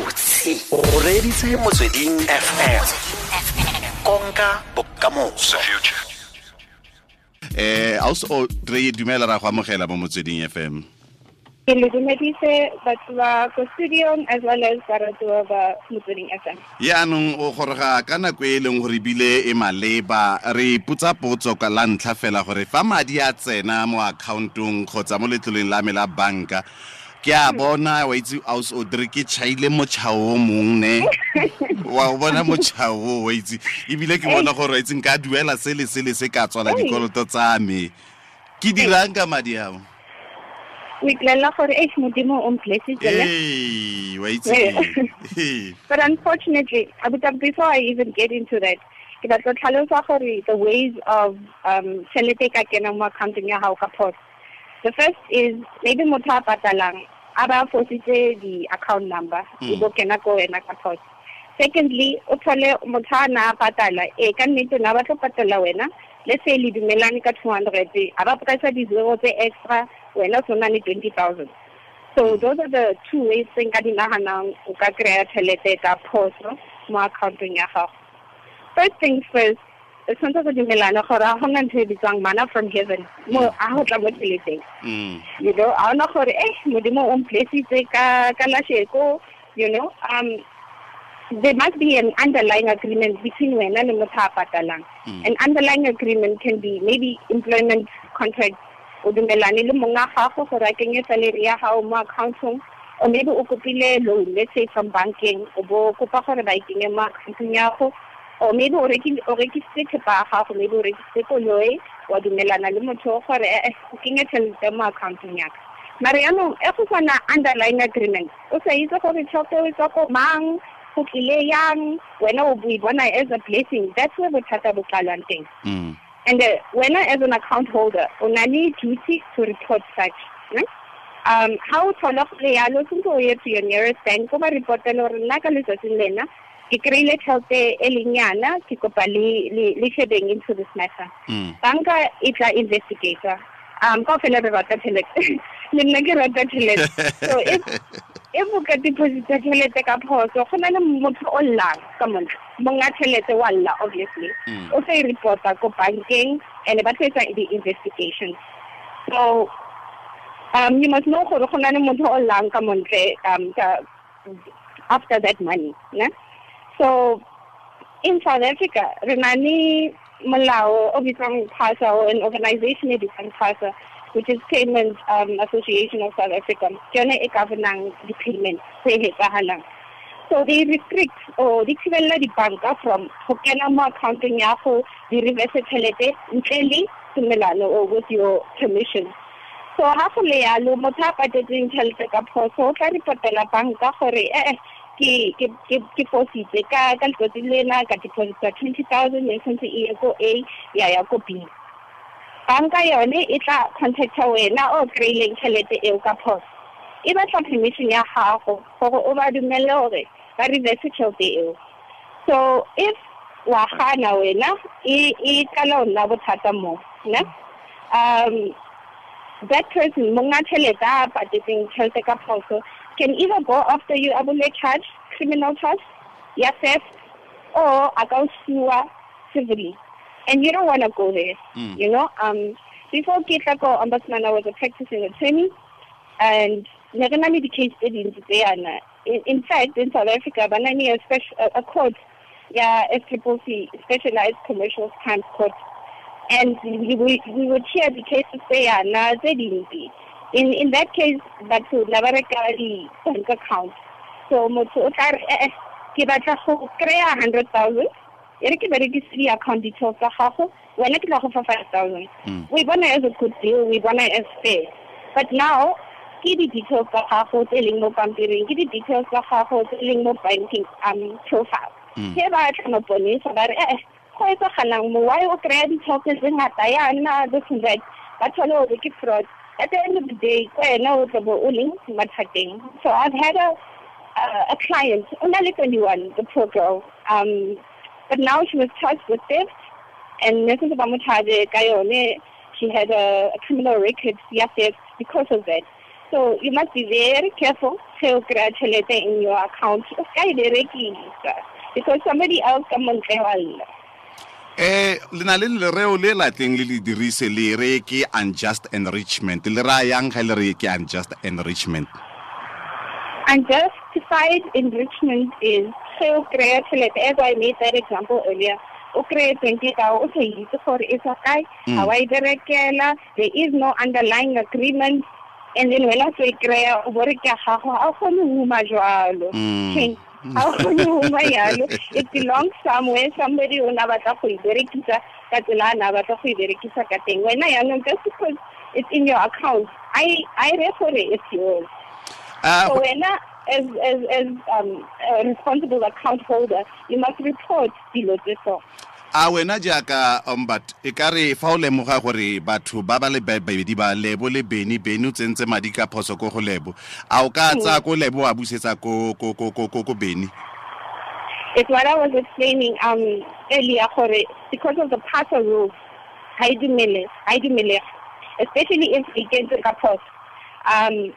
gabotse o reditse motsweding fm konka bokamoso. Eh aus o re dumela ra go amogela mo motsweding fm ke le dumedise batho ba ko studiong as well as baratuwa ba motsweding fm yaanong o goroga ka nako e e leng gore ebile e maleba. Re putsa potso ka la ntlha fela gore fa madi a tsena mo accountong kgotsa mo letloleng la me la banka ke a bona wa itse aus o dire ke chaile motšhao o mong ne? Wa bona motšhao o wa itse. Ebile ke bona gore itse nka duela se le se le se ka tswala dikoloto tsa me. Ke dirang ka madi ao? O iklelela gore e modimo o mplessitse ne? Ee wa itse. Ee. but unfortunately abuta before i even get into that ke batla tlhalosa gore the ways of um tšhelete ka kena mo accountong ya gago ka the first is maybe motho a patalang a ba fositse di-account number mm. e bo kena ko wena ka post. Secondly o thole motho a na a patala e ka nnete na ba tlo patala wena let's say le dumelane ka two hundred a ba price di-zero tse extra wena o sona le twenty thousand. So mm. those are the two ways tse nka di naganang o ka kry-a tšhelete ka phoso mo accountong ya gago first things first o tshwanetse go dumelana gore a gona ntho e bitswang manna from heaven. Mo a go tla mo tšheleteng Mm. you know a gore eh modimo o mplessitse ka ka lasheko you know um there must be an underlying agreement between wena le motho a patalang. Mm. an underlying agreement can be maybe employment contract. O dumelane le monga gago gore a kenye salary ya gago mo accountong or maybe o kopile loan let's say from bankeng o bo kopa gore ba e kenye mo accountong ya or maybe o rekisitse thepa ya gago maybe o rekisitse koloi wa dumelana le motho gore eh, eh, o kenye tšhelete mo accountong ya ka mare yaanong e go sana underlying agreement o sa itse gore tšhelete o tswa ko mang go tlile yang wena o e bona as a blessing that's where bothata bo tlalwang teng Mm. and uh, wena as an account holder o na le duty to report such ne? um ha o thola gore yalo sentse o ye to your nearest bank o ba reportele gore nna ka letsatsing lena ke kry-ile tšhelete e lenyana ke kopa le shebeng into this matter. Mm. banka e tla investigator um ka fela re rata tšhelete le nna ke rata tšhelete so if if o ka deposita tšhelete ka phoso. Go na le motho o llang ka mona. Monga tšhelete wa lla obviously. Mm. o tla e reporta ko bankeng and ba tla etsa di-investigations so um you must know gore go na le motho o llang ka montle um after that money ne so in South Africa Renani na le molao o bitswang PASA or an organization bitswang PASA which is Payment um, Association of South Africa yone e governang di-payment so they restrict or di thibella dibanka from go kena mo accountong ya go di reverse tšhelete ntle le tumelano or with your permission. So ha go le yalo motho a patetseng tšhelete ka phoso o tla reportela banka gore eh ke ke ke ke fositse ka ka letsatsi lena ka deposita twenty thousand e tshwanetse e ye ko a ya ya ko b. Banka yone e tla contacta wena o kry-ileng tšhelete eo ka phoso e batla permission ya gago gore o ba dumelele gore ba reverse tšhelete eo. So if wa gana wena e e kala o nna bothata mo ne? Um that person monga tšhelete a patetseng tšhelete ka phoso can either go after you a bole charge criminal charge ya theft or ka o civilly. And you don't want to go there Mm. you know? Um before ke tla ko ombudsman i was a practicing attorney and ne re na le di-case tse dintsi tse yana in, in fact in south africa ba na le a, special, a, a court ya SCCC specialized commercial crimes court. And we would we would hear the cases they didn't dintsi in in that case batho na ba reka di-bank account. So motho o tla re ke batla go kry-a hundred thousand e re ke berekise di-account details tsa gago wena ke tla go fa five thousand Mm. we bona as a good deal we bona as fair but now ke di-details tsa gago tse leng mo pampiring ke di-details tsa gago tse leng mo banking um profile ke ba tla maponesa ba re eh go etsagalang mo why o kry-a ditšhelete tse ngata yana this and that ba thole gore ke fraud at the end of the day wena o tlabe o leng mathateng so i've had a uh, a client o na le twenty one the poor girl um but now she was charged with theft and ne sentse ba mo charge ka yone she had a, a criminal record ya theft because of that So you must be very careful to tšhelete in your account. Because somebody else wa lla. Eh le na le lereo le latleng le le dirise le re ke unjust enrichment. Le ra yang ga le re ke unjust enrichment? Unjustified enrichment is so tšhelete as I made that example earlier. O kry 20 ka o sa itse gore e sa kae, ga wa e berekela, there is no underlying agreement. And then wena so e kry-a o bore ke a gago a o kgone go uma jalo. Mm. Okay. a o kgone go it belongs somewhere somebody o na batla go e berekisa ka tsela a na batla go e berekisa ka teng wena yaanong just because it's in your account i i re gore it's yours Ah, so wena as as as um a responsible account holder you must report dilo tse so a wena jaaka ombat e ka re fa o lemoga gore batho ba ba le ba- babedi ba lebo le beni beny o tsentse madi ka phoso ko go lebo. A o ka tsaya ko lebo wa busetsa ko ko ko ko ko ko beni it's what i was explaining um earlier gore because of the parcel rules ha e dumele ha e especially if e kentse ka phoso. Um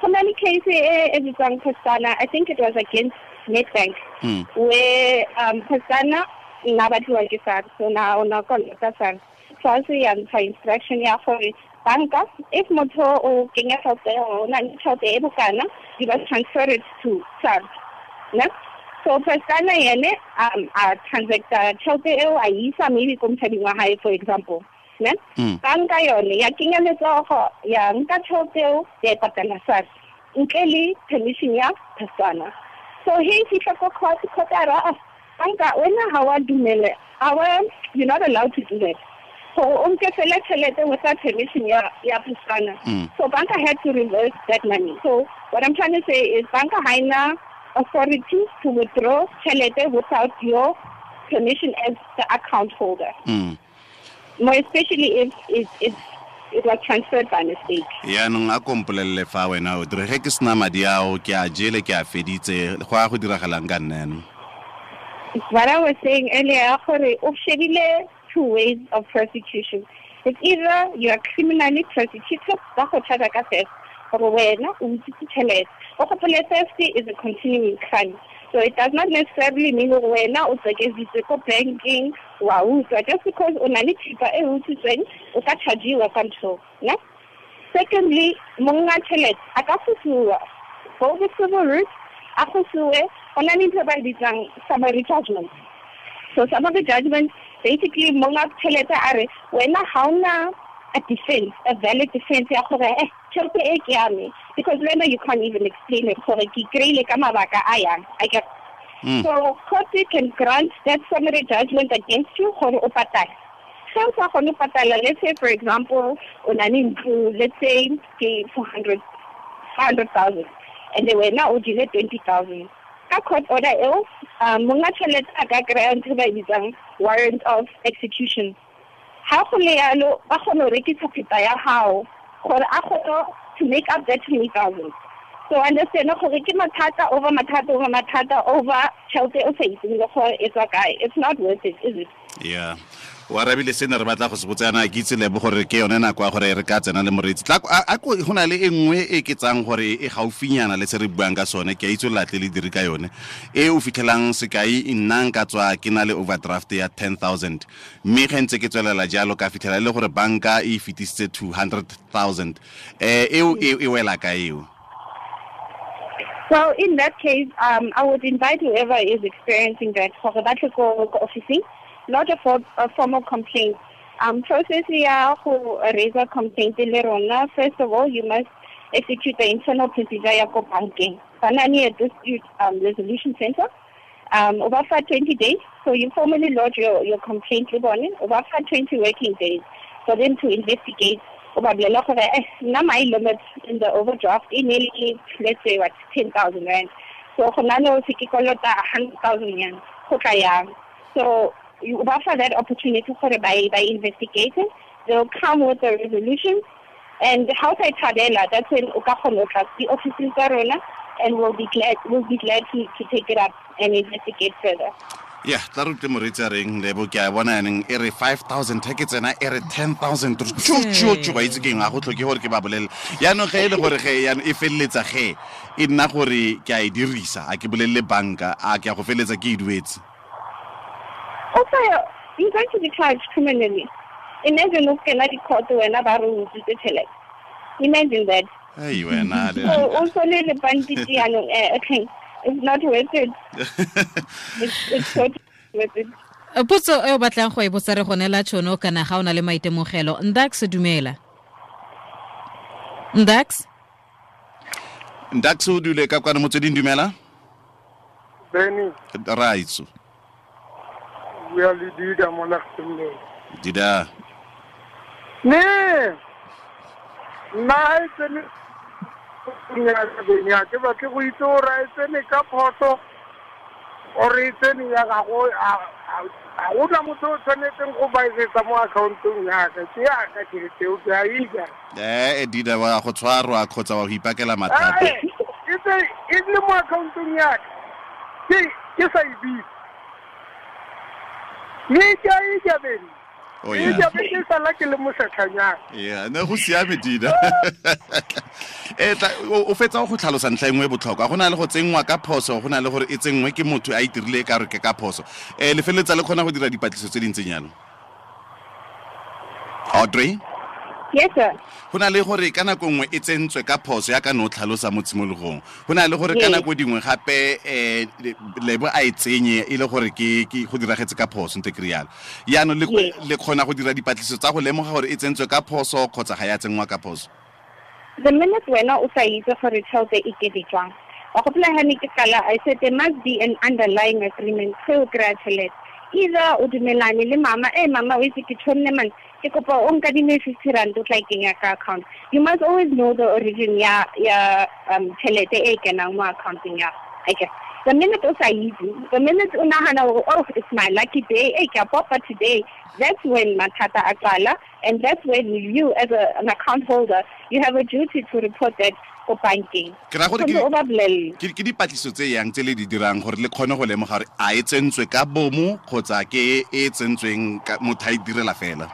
go na le case e e bitswang Pastana i think it was against Nedbank Mm. where um Pastana nna batliwa ke SARS so na ona kolota SARS. SARS ya ntsha instruction ya gore banka if motho o kenya tšhelete o na le tšhelete e bokana you must transfer it to SARS ne? So Pastana yene um a transacta tšhelete eo a isa maybe ko motšhabing wa hae for example ne? Mm. banka yone ya kenya letsogo ya nka tšhelete eo ya e patala SARS ntle le permission ya Pastana so he fihla ko court court a ra "Ah, banka wena ha wa dumele ha wa you're not allowed to do that so o nke fela tšhelete without permission ya ya Pastana Mm. so banka had to reverse that money so what i'm trying to say is banka ha ina authority to withdraw tšhelete without your permission as the account holder Mm. more especially if it, it, it was transferred by mistake. yaanong a kompolelele fa wena o dire ge ke sena madi ao ke a jele ke a feditse go a go diragalang ka nneno What I was saying earlier, gore two ways of prosecution. It's either you are criminally prosecuted, ba go thata ka theft, gore wena o utswitse is a continuing crime. So it does not necessarily mean gore wena o tsekeditse ko banking wa utswa just because o na le thipa e utswitsweng o ka chargiwa ka ntho ne secondly monga tšhelete a ka go the civil route a go go na le ntho ba e bitsang summary judgment so summary judgment basically monga tšhelete a re wena ga ona a defense a valid defense ya gore eh tšhelete e ke ya me? Because wena you can't even explain it gore ke kry-ile ka mabaka a yang. I get Mm. so court can grant that summary judgment against you gore o patale. Ge o sa kgone go patala let's say for example o na le ntlo let's say ke four hundred five hundred thousand and then wena o twenty thousand ka court order eo um monga tšhelete a ka kry-a ba e bitsang warrant of execution. Ha go le yalo ba kgone go rekisa pheta ya gago gore a kgone to make up that twenty thousand. So understand gore ke mathata over mathata over mathata over tšhelete o sa itseng le gore e tswa kae. It's not worth it is it? Ya wa rabile se ne re batla go se botsana ke itse lebo gore ke yone nako ya gore re ka tsena le moreetsi. Tla- go na le e nngwe e ke tsang gore e gaufinyana le se re buang ka sone ke a itse latle le dire ka yone. E o fitlhelang sekai nna nka tswa ke na le overdraft ya 10000 mme ge ntse ke tswelela jalo ka fitlhela e le gore banka e fetisitse 200000 eh eo e e wela ka eo. Well, in that case, um, I would invite whoever is experiencing that for that officing, not a, for, a formal complaint. Um, process ya go raise a complaint le rona. First of all, you must execute the internal procedure ya go banking. Banani a dispute um, resolution center. Um, over for 20 days. So you formally lodge your, your complaint le bone. Over for 20 working days for them to investigate o ba bolela gore eh nna my limit in the overdraft e ne e let's say what 10000 rand so go na le o se ke kolota 100000 yan go tla so you offer that opportunity gore by by investigating they'll come with a resolution. And how to thabela that's when o ka kgona go the offices tsa rona and we'll be glad we'll be glad to, to take it up and investigate further. Ya tla re utlwe moreetsi a reng lebo ke a bona yaneng e re 5000 ga ke tsena e re 10000 tšotšotšo ba itse keng ga go tlhoke gore ke ba bolelela yaanong ge e le gore ge e feleletsa ge e nna gore ke a e dirisa a ke bolelele banka a ke a go feleletsa ke e duetse Also, you're going to be charged criminally. Imagine o kena di-court wena ba re o utswitse tšhelete. Imagine that. ei wena le- So yanong okay. It's not worth it. It's it's worth it. Eh, potso e o batlang go e botsa re go neela tšhono kana ga o na le maitemogelo ndax dumela ndax ndax o dule ka kwane motsweding dumela Benny, raitso le dida mo Laxton. dida. Ne. Nna e tsene nyaka Benny, ba ke go itse gore a e tsene ka photo ore e tsene ya gago ga gona motho o tshwanetseng go baesetsa mo accountong yaka ke yaka keeteo eo ke a ija. Ee dida wa go tshwarwa kgotsa wa go ipakela mathata. Eh, e e le mo accountong yaka ke ke sa e bitse mme ke a ija Benny. o e ya jabe ke sala ke le mosetlhanyana ya ne go siame dida e o fetsa go tlhalosa ntlha engwe e botlhokwa. Go na le go tsenngwa ka phoso go na le gore e tsenngwe ke motho a itirile ka re ke ka phoso. Um le feleletsa le kgona go dira dipatlisiso tse di ntseng yalo audrey Yes, sir. go na le gore ka nako nngwe e tsentswe ka phoso ya ka ne o tlhalosa mo tshimologong go na le gore ka nako dingwe gape um lebo a e tsenye e le gore ke go diragetse ka phoso ntse ke rialo yaanong le kgona go dira dipatlisiso tsa go lemoga gore e tsentswe ka phoso kgotsa ga ya tsenngwa ka phoso The minute wena o sa itse gore tšhelete e jwang. Wa gopola ha ne ke qala I said there must be an underlying agreement ge o kry-a tšhelete. Either o dumelane le mama, eh mama o itse ke man, ke kopa o nkadime fifty rand o tla e ka account. You must always know the origin ya ya um tšhelete e kenang mo accounteng ya. Guess. The minute o sa itse, the minute o nagana gore oh it's my lucky day, eh ke a popa today, that's when mathata a and that's when you as a, an account holder you have a duty to report that ko bankeng. ke ra gore ke- ba bolelle. ke ke dipatlisiso tse yang tse le di dirang gore le kgone go lemoga gore a e tsentswe ka bomo kgotsa ke e tsentsweng motho a e direla fela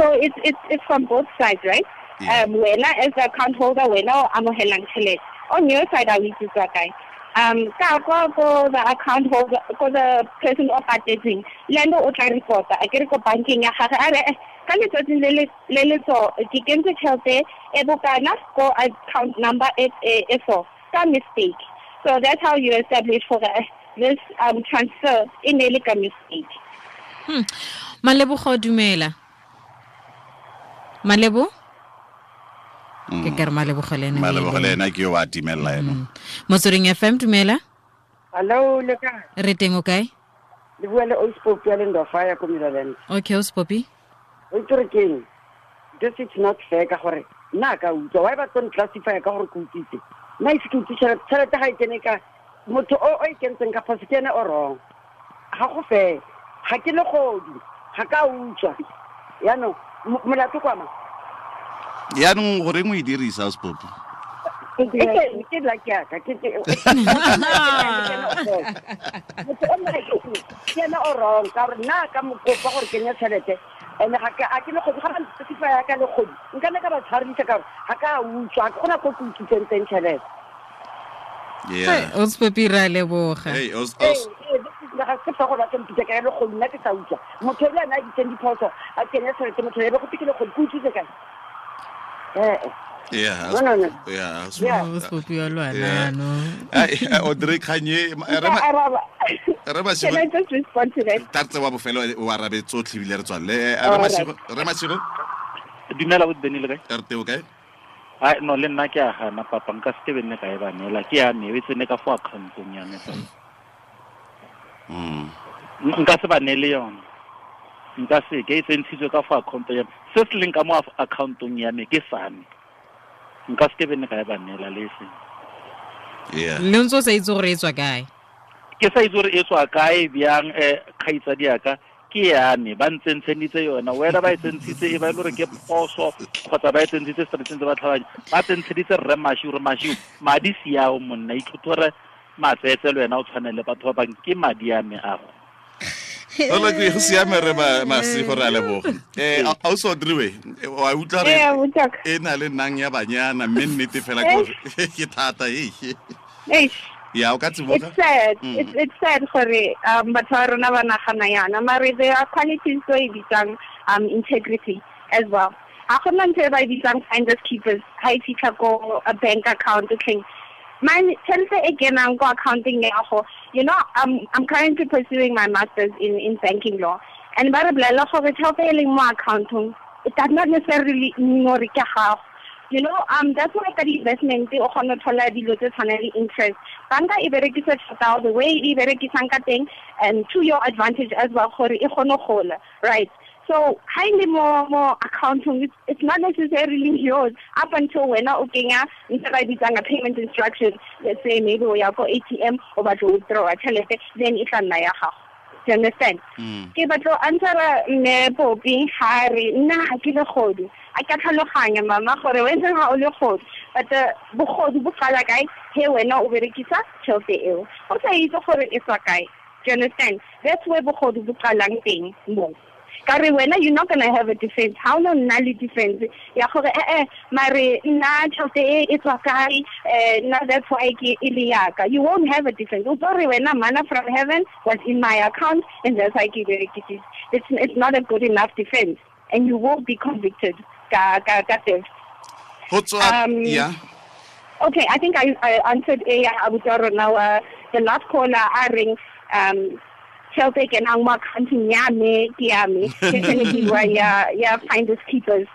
So it's it's it's from both sides, right? Yeah. Um wena as the account holder wena o amogelang tšhelete. On your side a o itsetswa kae? Um ka ko the account holder ko the person o patetseng le ene o tla reporta a kere ko bankeng ya gage a re "Eh, ka letsatsing le le le le so ke kentse tšhelete e bokana ko account number e so ka mistake. So that's how you establish for this um transfer e ne le ka mistake. Hmm. malebogo dumela. Malebo? Hmm. Ke ka re malebogo le ene o malebogo le ile. ena ke yo a timelela eno hmm. motsweding fm dumela? Hallo le kae? Re teng o kae? Le bua le ospop ya lendofa ya ko milaland okay o o itse keng this is not fair ka gore nna ka utswa why ba tsone nclassifya ka gore ke utswitse nna ise ke utse tšhelete ga e kene ka motho o o e kentseng ka phoso ke ene o wrong ga go fair ga ke le godi ga ka utswa yaanong mo- molato kwama yaanong goreng o e dirisa spopo ke yaka ke mongwe ke ene o wrong ka gore nna ka mokopa gore kenya tšhelete and ga ke- ga ke le kgodi ga basifa yaka le kgodi. Nka ne ka ba tshwaredisa ka gore ga ka utswa ga gona ko ke utswitseng teng tšhelete yeah. O spopi ra leboga. Hey os ee os ga se fa go batla mpitsa ka ya le kgodi nna ke sa utswa motho le ane a ditseng diphoso a kenya tšhelete motho ebe go ke le kgodi ke utswitse kae? Ee yeah no. yeah o wa wa bofelo o arabe tsotlhe ebile re tswalele. Re masigo dumela go benile kae? Re teo kae? A no le nna ke a gana papa nka se ke nne ka e ba neela? Ke ya me e tsene ka fo accountong ya me. Fela. Mm. Nka se ba neele yona. Nka se ke e tsentshitswe ka fo accountong ya me. Se se leng ka mo accountong ya me ke sane nka se ke ne ka e ba nela le se yeah. Le ntse o sa itse gore e tswa kae? Ke sa itse gore e tswa kae bjang um kgaitsadi yaka ke yame ba ntsentsheditse yona. Wena ba e tsentshitse e ba e le gore ke poso kgotsa ba e tsentshitse strateng tse ba tlhabanya ba tsentsheditse rre mašwi re mašwi madi siao monna. Ithute gore matsetse le wena o tshwane le batho ba bangwe. Ke madi a me a go ola ke go siame re ma- masego re a leboga um a o sodriwe wa utlwa Eh, re e na le nang ya banyana mme nnete fela ke thata e ya o ka It's sad. Mm. It's sad gore um batho ba rona ba nagana yana. Mare there are qualities tse e bitsang um integrity as well. Ha gona ntho e ba e bitsang finders keepers. Ha e fitlha ko a bank account okay. Tšhelete e kenang ko accounting ya go. You know, I'm I'm currently pursuing my masters in in banking law. And ba re bolela gore tšhelete e leng it does not necessarily mean gore ke. You know, um, that's why ka di-investment o kgona go thola dilo tse tshwana le interest. Banka e berekisa tšhelete the way e berekisang ka and to your advantage as well gore e kgone right? So, ha e le mo mo accounting, it's, it's not necessarily yours. Up until wena o kenya ntse ba e bitsang a payment instruction. Let's say maybe o ya ko ATM o batla go withdraw tšhelete, then e tla nna ya gago. Do you understand? ke batlo answera mme popi ha re nna ha ke le godu a ka tlhaloganya mama gore wena ga o le godu but uh, bogodu bo qala kae? He wena o berekisa tšhelete eo. O sa itse gore e tswa kae. Do you understand? That's where bogodu bo qalang teng mo ka re wena you're not gonna have a defense. Ha o no nna le defense? Ya gore eh eh mare nna tšhelete e e tswa kae? Eh nna that's why ke e le yaka. You won't have a defense. O tlo re wena manna from heaven was in my account and that's why ke berekisitse it's it's not a good enough defense. And you will be convicted ka ka ka theft. Um, ya? Okay, I think I, I answered a Abutaro now. Uh, the last caller, I ring, um, tšhelete e kenang mo accounting ya me ke ya me ke ya finders keepers.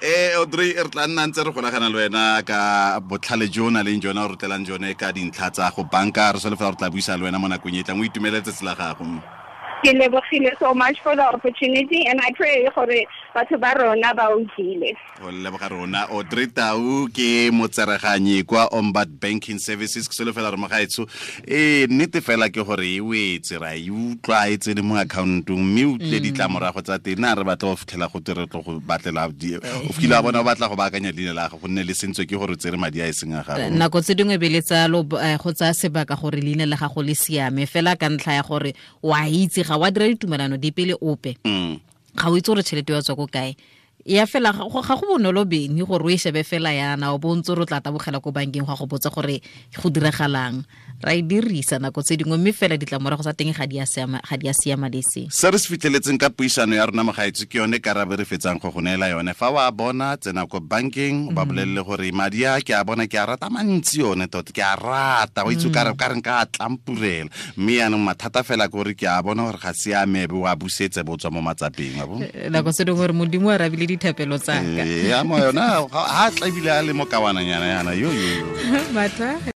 Eh audrey re tla nna ntse re golagana le wena ka botlhale jo o leng jona o rutelang jone ka dintlha tsa go banka. Re solofela re tla buisa le wena mo nakong e tlang o itumeletse tsela gago ke lebogile so much for the opportunity and I pray gore batho ba rona ba utlwile o leboga rona audrey tau ke motsereganyi kwa ombud banking services. Ke solofela re mogaetsho e nnete fela ke gore e wetse ra e utlwa e tsene mo accountong mme o utlwile mm. ditlamorago tsa teng. Na re batla go fitlhela go tere tlo go batlela eh, o fikile wa mm. bona o batla go baakanya leina la gago gonne le sentswe ke gore o tsere madi a e seng a gago. Eh, nako tse dingwe be le tsa lo- eh, go tsaya sebaka gore leina le gago le siame. Fela ka ntlha ya gore wa itse ga wa dira ditumelano dipe le ope Mm. ga o itse gore tšhelete ya tswa ko kae ya fela ga go bonolo beni gore o e shebe fela yana o bo ntse re o tla tabogela ko bankeng go a go botsa gore go diragalang. Ra e dirisa nako tse dingwe mme fela ditlamorago tsa teng ga di a siama le seng se re se fitlheletseng ka puisano ya rona mogaetso ke yone karabe re fetsang go go neela yone. Fa wa bona tsena ko bankeng o ba bolelele gore madi a ke a bona ke a rata mantsi yone tota ke a rata o itse ka re ka a tlampurela. Mme yaanong mathata fela ke gore ke a bona gore ga se a mebe o a busetse bo tswa mo matsapeng Eh, nako tse dingwe gore modimo a rabile dithapelo tsaka ya mo yona ha tla ebile a le mo kawananyana yana yo yo.